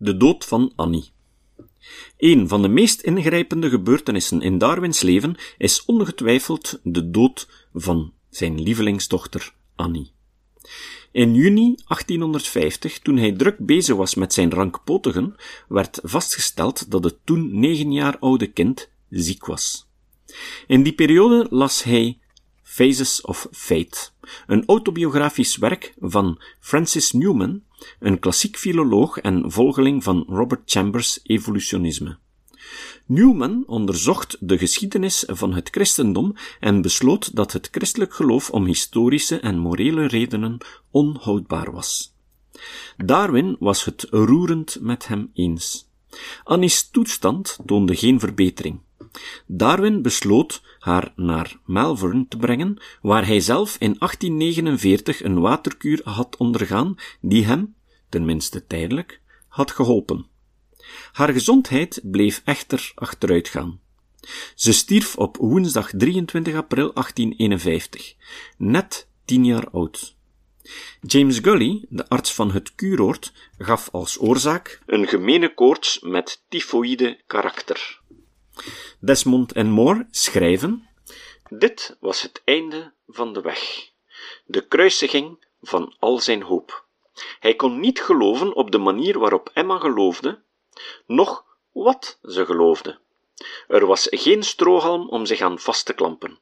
De dood van Annie. Een van de meest ingrijpende gebeurtenissen in Darwins leven is ongetwijfeld de dood van zijn lievelingsdochter Annie. In juni 1850, toen hij druk bezig was met zijn rankpotigen, werd vastgesteld dat het toen negen jaar oude kind ziek was. In die periode las hij Phases of Fate, een autobiografisch werk van Francis Newman, een klassiek filoloog en volgeling van Robert Chambers' evolutionisme. Newman onderzocht de geschiedenis van het christendom en besloot dat het christelijk geloof om historische en morele redenen onhoudbaar was. Darwin was het roerend met hem eens. Annie's toestand toonde geen verbetering. Darwin besloot haar naar Malvern te brengen, waar hij zelf in 1849 een waterkuur had ondergaan die hem, tenminste tijdelijk, had geholpen. Haar gezondheid bleef echter achteruitgaan. Ze stierf op woensdag 23 april 1851, net tien jaar oud. James Gully, de arts van het kuuroord, gaf als oorzaak een gemene koorts met tyfoïde karakter. Desmond en Moore schrijven: Dit was het einde van de weg, de kruisiging van al zijn hoop. Hij kon niet geloven op de manier waarop Emma geloofde, noch wat ze geloofde. Er was geen strohalm om zich aan vast te klampen,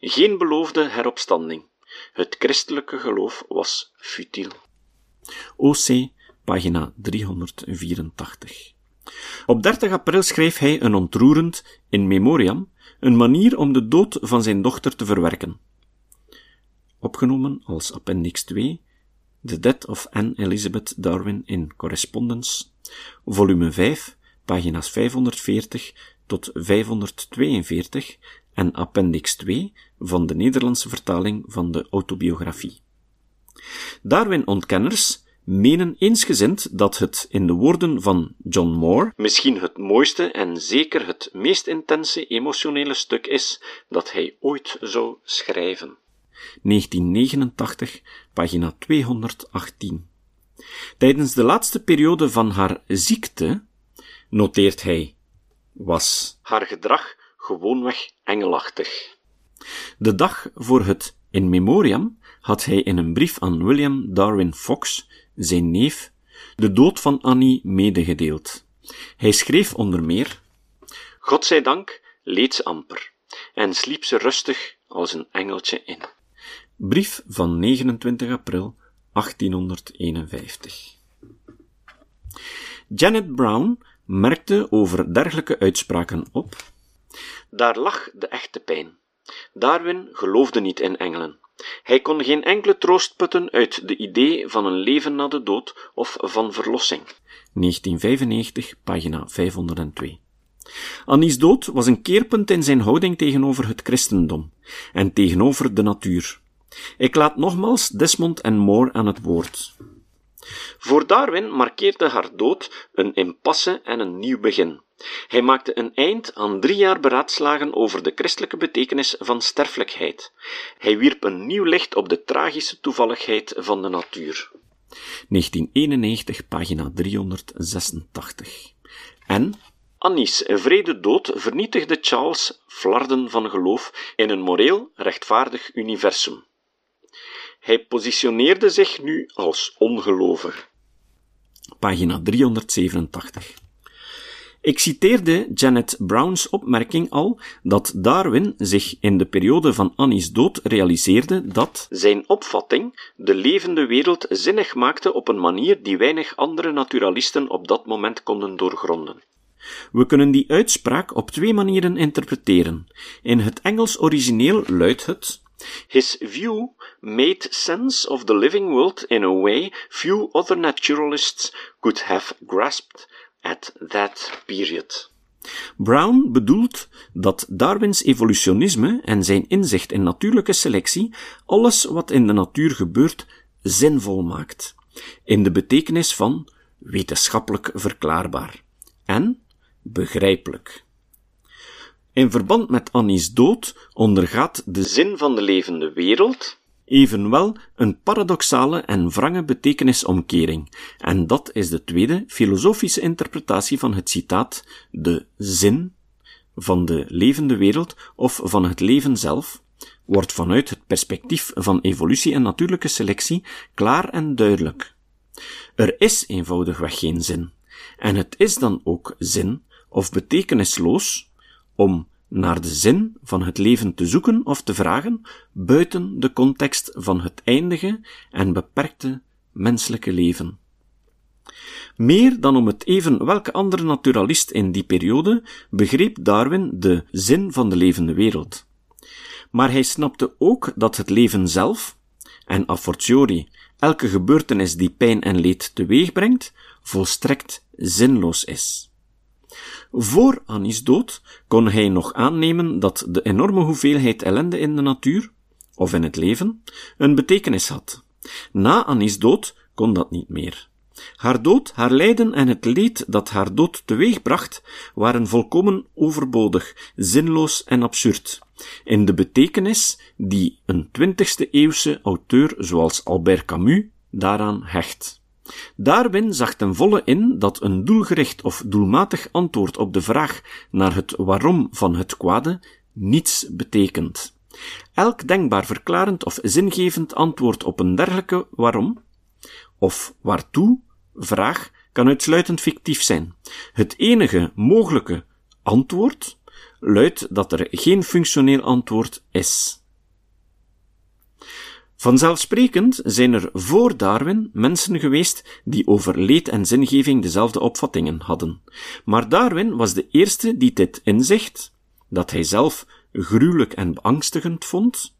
geen beloofde heropstanding. Het christelijke geloof was futiel. OC, pagina 384. Op 30 april schreef hij een ontroerend in memoriam, een manier om de dood van zijn dochter te verwerken. Opgenomen als appendix 2, The Death of Anne Elizabeth Darwin in Correspondence, volume 5, pagina's 540 tot 542 en appendix 2 van de Nederlandse vertaling van de autobiografie. Darwin-ontkenners menen eensgezind dat het, in de woorden van John Moore, misschien het mooiste en zeker het meest intense emotionele stuk is dat hij ooit zou schrijven. 1989, pagina 218. Tijdens de laatste periode van haar ziekte, noteert hij, was haar gedrag gewoonweg engelachtig. De dag voor het in memoriam had hij in een brief aan William Darwin Fox zijn neef, de dood van Annie medegedeeld. Hij schreef onder meer: God zij dank leed ze amper en sliep ze rustig als een engeltje in. Brief van 29 april 1851. Janet Brown merkte over dergelijke uitspraken op: Daar lag de echte pijn. Darwin geloofde niet in engelen. Hij kon geen enkele troost putten uit de idee van een leven na de dood of van verlossing. 1995, pagina 502. Annie's dood was een keerpunt in zijn houding tegenover het christendom en tegenover de natuur. Ik laat nogmaals Desmond en Moore aan het woord. Voor Darwin markeerde haar dood een impasse en een nieuw begin. Hij maakte een eind aan drie jaar beraadslagen over de christelijke betekenis van sterfelijkheid. Hij wierp een nieuw licht op de tragische toevalligheid van de natuur. 1991, pagina 386. En Annie's vrede dood vernietigde Charles flarden van geloof in een moreel rechtvaardig universum. Hij positioneerde zich nu als ongelovig. Pagina 387. Ik citeerde Janet Brown's opmerking al dat Darwin zich in de periode van Annie's dood realiseerde dat zijn opvatting de levende wereld zinnig maakte op een manier die weinig andere naturalisten op dat moment konden doorgronden. We kunnen die uitspraak op twee manieren interpreteren. In het Engels origineel luidt het His view made sense of the living world in a way few other naturalists could have grasped at that period. Brown bedoelt dat Darwins evolutionisme en zijn inzicht in natuurlijke selectie alles wat in de natuur gebeurt zinvol maakt, in de betekenis van wetenschappelijk verklaarbaar en begrijpelijk. In verband met Annie's dood ondergaat de zin van de levende wereld evenwel een paradoxale en wrange betekenisomkering, en dat is de tweede filosofische interpretatie van het citaat de zin van de levende wereld of van het leven zelf, wordt vanuit het perspectief van evolutie en natuurlijke selectie klaar en duidelijk. Er is eenvoudigweg geen zin, en het is dan ook zin of betekenisloos om naar de zin van het leven te zoeken of te vragen buiten de context van het eindige en beperkte menselijke leven. Meer dan om het even welke andere naturalist in die periode begreep Darwin de zin van de levende wereld. Maar hij snapte ook dat het leven zelf, en a fortiori elke gebeurtenis die pijn en leed teweegbrengt, volstrekt zinloos is. Voor Annie's dood kon hij nog aannemen dat de enorme hoeveelheid ellende in de natuur, of in het leven, een betekenis had. Na Annie's dood kon dat niet meer. Haar dood, haar lijden en het leed dat haar dood teweegbracht, waren volkomen overbodig, zinloos en absurd. In de betekenis die een twintigste eeuwse auteur zoals Albert Camus daaraan hecht. Darwin zag ten volle in dat een doelgericht of doelmatig antwoord op de vraag naar het waarom van het kwade niets betekent. Elk denkbaar verklarend of zingevend antwoord op een dergelijke waarom, of waartoe, vraag kan uitsluitend fictief zijn. Het enige mogelijke antwoord luidt dat er geen functioneel antwoord is. Vanzelfsprekend zijn er voor Darwin mensen geweest die over leed en zingeving dezelfde opvattingen hadden. Maar Darwin was de eerste die dit inzicht, dat hij zelf gruwelijk en beangstigend vond,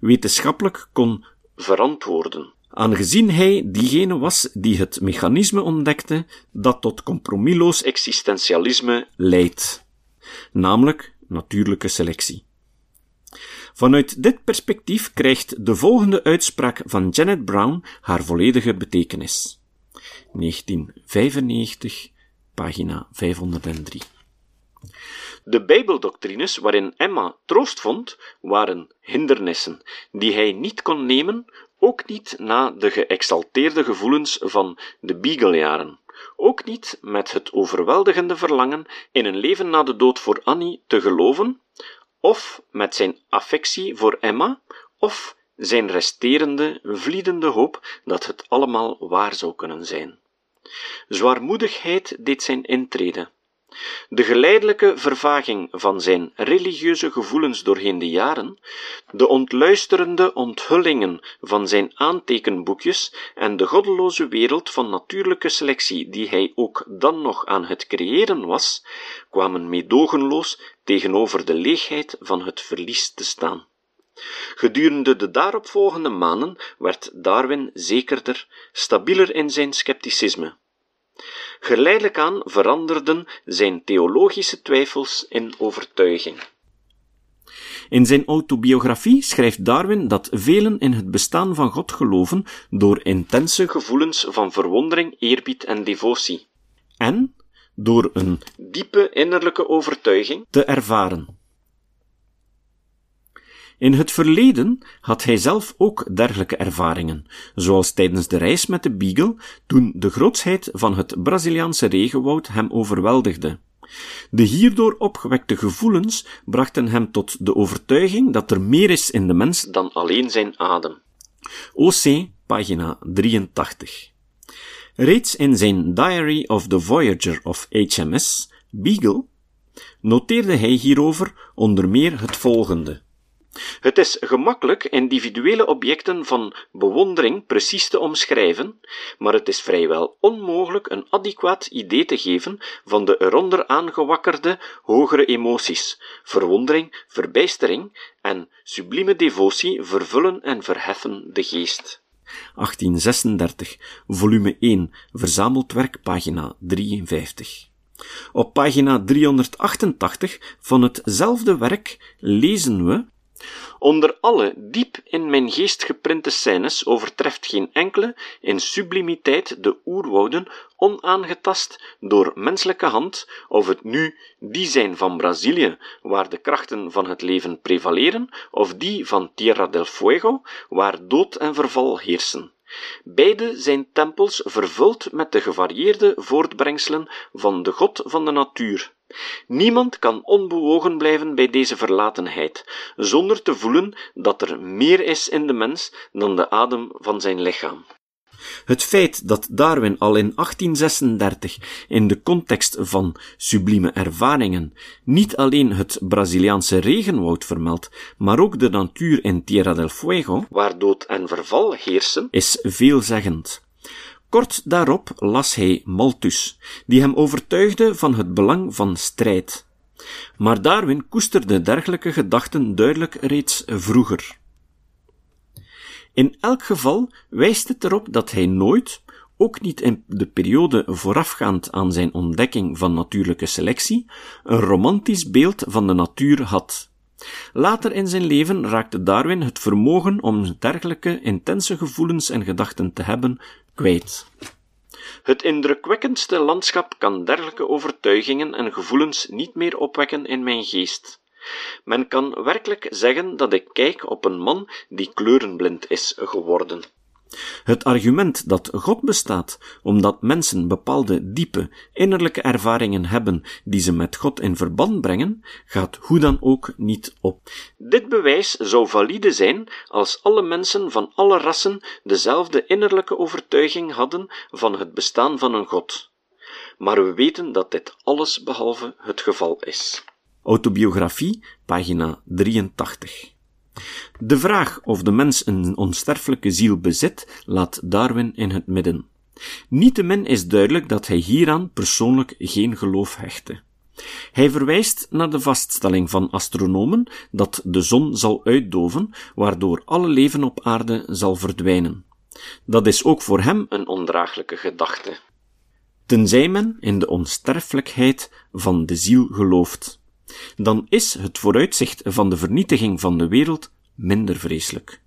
wetenschappelijk kon verantwoorden. Aangezien hij diegene was die het mechanisme ontdekte dat tot compromisloos existentialisme leidt, namelijk natuurlijke selectie. Vanuit dit perspectief krijgt de volgende uitspraak van Janet Brown haar volledige betekenis. 1995, pagina 503. De Bijbeldoctrines waarin Emma troost vond, waren hindernissen die hij niet kon nemen, ook niet na de geëxalteerde gevoelens van de Beaglejaren, ook niet met het overweldigende verlangen in een leven na de dood voor Annie te geloven, of met zijn affectie voor Emma, of zijn resterende, vliedende hoop dat het allemaal waar zou kunnen zijn. Zwaarmoedigheid deed zijn intrede. De geleidelijke vervaging van zijn religieuze gevoelens doorheen de jaren, de ontluisterende onthullingen van zijn aantekenboekjes en de goddeloze wereld van natuurlijke selectie die hij ook dan nog aan het creëren was, kwamen meedogenloos tegenover de leegheid van het verlies te staan. Gedurende de daaropvolgende maanden werd Darwin zekerder, stabieler in zijn scepticisme. Geleidelijk aan veranderden zijn theologische twijfels in overtuiging. In zijn autobiografie schrijft Darwin dat velen in het bestaan van God geloven door intense gevoelens van verwondering, eerbied en devotie. En door een diepe innerlijke overtuiging te ervaren. In het verleden had hij zelf ook dergelijke ervaringen, zoals tijdens de reis met de Beagle, toen de grootsheid van het Braziliaanse regenwoud hem overweldigde. De hierdoor opgewekte gevoelens brachten hem tot de overtuiging dat er meer is in de mens dan alleen zijn adem. OC, pagina 83. Reeds in zijn Diary of the Voyager of HMS, Beagle, noteerde hij hierover onder meer het volgende. Het is gemakkelijk individuele objecten van bewondering precies te omschrijven, maar het is vrijwel onmogelijk een adequaat idee te geven van de eronder aangewakkerde hogere emoties. Verwondering, verbijstering en sublieme devotie vervullen en verheffen de geest. 1836, volume 1, verzameld werk, pagina 53. Op pagina 388 van hetzelfde werk lezen we Onder alle diep in mijn geest geprinte scènes overtreft geen enkele in sublimiteit de oerwouden onaangetast door menselijke hand, of het nu die zijn van Brazilië, waar de krachten van het leven prevaleren, of die van Tierra del Fuego, waar dood en verval heersen. Beide zijn tempels vervuld met de gevarieerde voortbrengselen van de God van de natuur. Niemand kan onbewogen blijven bij deze verlatenheid, zonder te voelen dat er meer is in de mens dan de adem van zijn lichaam. Het feit dat Darwin al in 1836 in de context van sublieme ervaringen niet alleen het Braziliaanse regenwoud vermeldt, maar ook de natuur in Tierra del Fuego, waar dood en verval heersen, is veelzeggend. Kort daarop las hij Malthus, die hem overtuigde van het belang van strijd. Maar Darwin koesterde dergelijke gedachten duidelijk reeds vroeger. In elk geval wijst het erop dat hij nooit, ook niet in de periode voorafgaand aan zijn ontdekking van natuurlijke selectie, een romantisch beeld van de natuur had. Later in zijn leven raakte Darwin het vermogen om dergelijke intense gevoelens en gedachten te hebben Het indrukwekkendste landschap kan dergelijke overtuigingen en gevoelens niet meer opwekken in mijn geest. Men kan werkelijk zeggen dat ik kijk op een man die kleurenblind is geworden. Het argument dat God bestaat omdat mensen bepaalde diepe innerlijke ervaringen hebben die ze met God in verband brengen, gaat hoe dan ook niet op. Dit bewijs zou valide zijn als alle mensen van alle rassen dezelfde innerlijke overtuiging hadden van het bestaan van een God. Maar we weten dat dit alles behalve het geval is. Autobiografie, pagina 83. De vraag of de mens een onsterfelijke ziel bezit, laat Darwin in het midden. Niettemin is duidelijk dat hij hieraan persoonlijk geen geloof hechtte. Hij verwijst naar de vaststelling van astronomen dat de zon zal uitdoven, waardoor alle leven op aarde zal verdwijnen. Dat is ook voor hem een ondraaglijke gedachte. Tenzij men in de onsterfelijkheid van de ziel gelooft dan is het vooruitzicht van de vernietiging van de wereld minder vreselijk.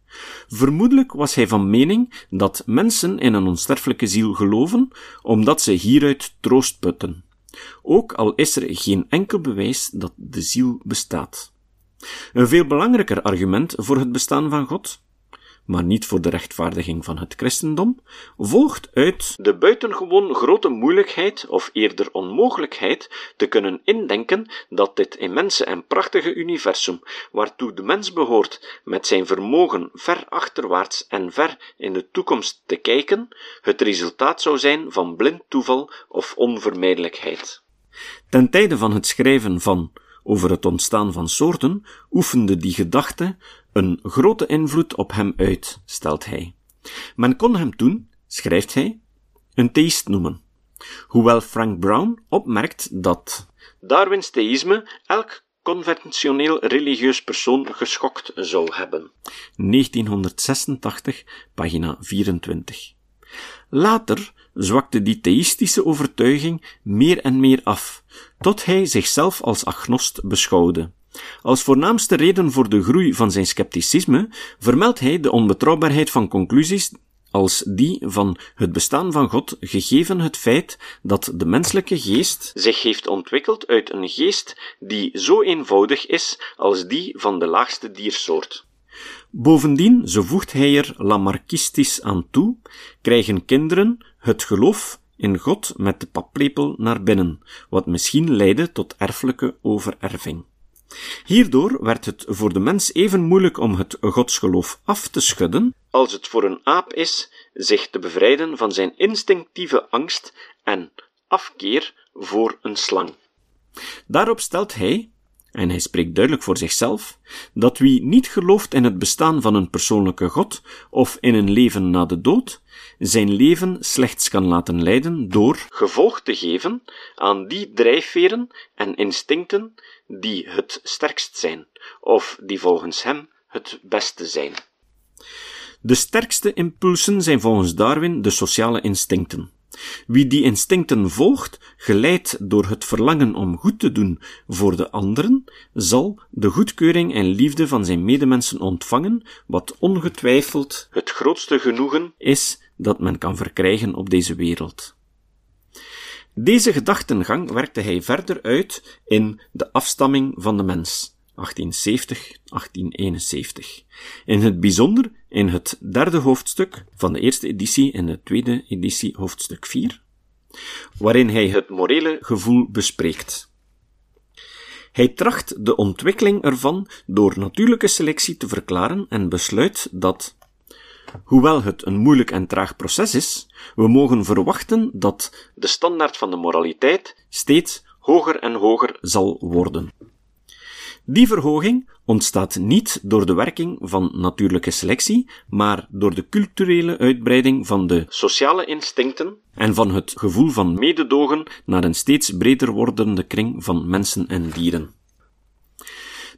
Vermoedelijk was hij van mening dat mensen in een onsterfelijke ziel geloven, omdat ze hieruit troost putten. Ook al is er geen enkel bewijs dat de ziel bestaat. Een veel belangrijker argument voor het bestaan van God maar niet voor de rechtvaardiging van het christendom, volgt uit de buitengewoon grote moeilijkheid, of eerder onmogelijkheid, te kunnen indenken dat dit immense en prachtige universum, waartoe de mens behoort, met zijn vermogen ver achterwaarts en ver in de toekomst te kijken, het resultaat zou zijn van blind toeval of onvermijdelijkheid. Ten tijde van het schrijven van over het ontstaan van soorten, oefende die gedachte een grote invloed op hem uit, stelt hij. Men kon hem toen, schrijft hij, een theïst noemen. Hoewel Frank Brown opmerkt dat Darwins theïsme elk conventioneel religieus persoon geschokt zou hebben. 1986, pagina 24. Later zwakte die theïstische overtuiging meer en meer af, tot hij zichzelf als agnost beschouwde. Als voornaamste reden voor de groei van zijn scepticisme vermeldt hij de onbetrouwbaarheid van conclusies als die van het bestaan van God, gegeven het feit dat de menselijke geest zich heeft ontwikkeld uit een geest die zo eenvoudig is als die van de laagste diersoort. Bovendien, zo voegt hij er lamarckistisch aan toe, krijgen kinderen het geloof in God met de paplepel naar binnen, wat misschien leidde tot erfelijke overerving. Hierdoor werd het voor de mens even moeilijk om het godsgeloof af te schudden, als het voor een aap is zich te bevrijden van zijn instinctieve angst en afkeer voor een slang. Daarop stelt hij, en hij spreekt duidelijk voor zichzelf, dat wie niet gelooft in het bestaan van een persoonlijke God of in een leven na de dood, zijn leven slechts kan laten leiden door gevolg te geven aan die drijfveren en instincten die het sterkst zijn, of die volgens hem het beste zijn. De sterkste impulsen zijn volgens Darwin de sociale instincten. Wie die instincten volgt, geleid door het verlangen om goed te doen voor de anderen, zal de goedkeuring en liefde van zijn medemensen ontvangen, wat ongetwijfeld het grootste genoegen is dat men kan verkrijgen op deze wereld. Deze gedachtengang werkte hij verder uit in De afstamming van de mens, 1870-1871. In het bijzonder in het derde hoofdstuk van de eerste editie en de tweede editie hoofdstuk 4, waarin hij het morele gevoel bespreekt. Hij tracht de ontwikkeling ervan door natuurlijke selectie te verklaren en besluit dat, hoewel het een moeilijk en traag proces is, we mogen verwachten dat de standaard van de moraliteit steeds hoger en hoger zal worden. Die verhoging ontstaat niet door de werking van natuurlijke selectie, maar door de culturele uitbreiding van de sociale instincten en van het gevoel van mededogen naar een steeds breder wordende kring van mensen en dieren.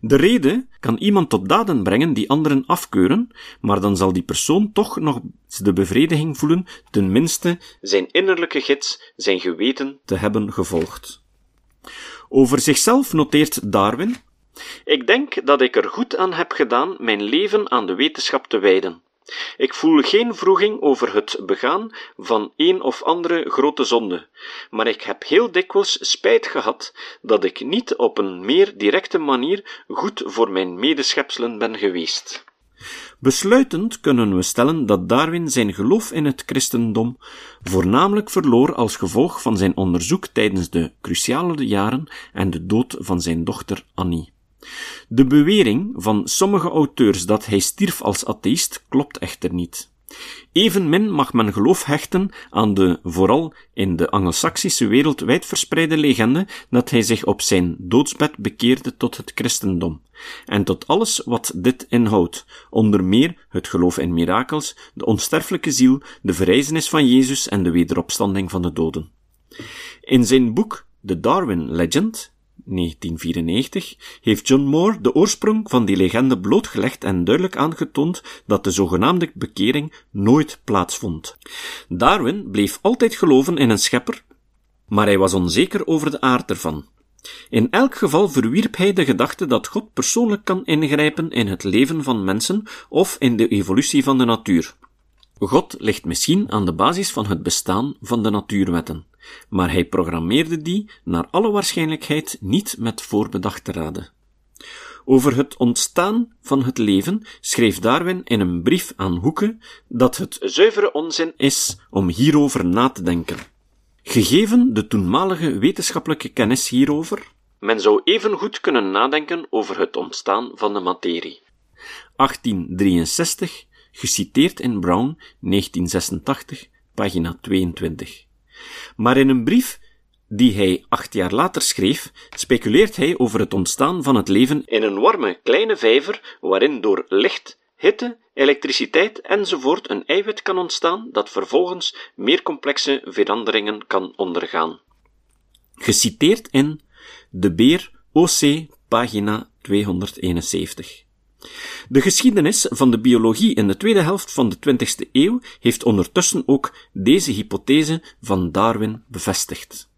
De reden kan iemand tot daden brengen die anderen afkeuren, maar dan zal die persoon toch nog de bevrediging voelen, tenminste zijn innerlijke gids, zijn geweten, te hebben gevolgd. Over zichzelf noteert Darwin ik denk dat ik er goed aan heb gedaan mijn leven aan de wetenschap te wijden. Ik voel geen vroeging over het begaan van een of andere grote zonde, maar ik heb heel dikwijls spijt gehad dat ik niet op een meer directe manier goed voor mijn medeschepselen ben geweest. Besluitend kunnen we stellen dat Darwin zijn geloof in het christendom voornamelijk verloor als gevolg van zijn onderzoek tijdens de cruciale jaren en de dood van zijn dochter Annie. De bewering van sommige auteurs dat hij stierf als atheïst klopt echter niet. Evenmin mag men geloof hechten aan de, vooral in de Angelsaksische wereld wijdverspreide legende dat hij zich op zijn doodsbed bekeerde tot het christendom, en tot alles wat dit inhoudt, onder meer het geloof in mirakels, de onsterfelijke ziel, de verrijzenis van Jezus en de wederopstanding van de doden. In zijn boek The Darwin Legend 1994, heeft John Moore de oorsprong van die legende blootgelegd en duidelijk aangetoond dat de zogenaamde bekering nooit plaatsvond. Darwin bleef altijd geloven in een schepper, maar hij was onzeker over de aard ervan. In elk geval verwierp hij de gedachte dat God persoonlijk kan ingrijpen in het leven van mensen of in de evolutie van de natuur. God ligt misschien aan de basis van het bestaan van de natuurwetten maar hij programmeerde die naar alle waarschijnlijkheid niet met voorbedachte raden. Over het ontstaan van het leven schreef Darwin in een brief aan Hoeke dat het zuivere onzin is om hierover na te denken. Gegeven de toenmalige wetenschappelijke kennis hierover, men zou even goed kunnen nadenken over het ontstaan van de materie. 1863, geciteerd in Brown, 1986, pagina 22. Maar in een brief die hij acht jaar later schreef, speculeert hij over het ontstaan van het leven in een warme, kleine vijver waarin door licht, hitte, elektriciteit enzovoort een eiwit kan ontstaan dat vervolgens meer complexe veranderingen kan ondergaan. Geciteerd in De Beer OC, pagina 271. De geschiedenis van de biologie in de tweede helft van de 20e eeuw heeft ondertussen ook deze hypothese van Darwin bevestigd.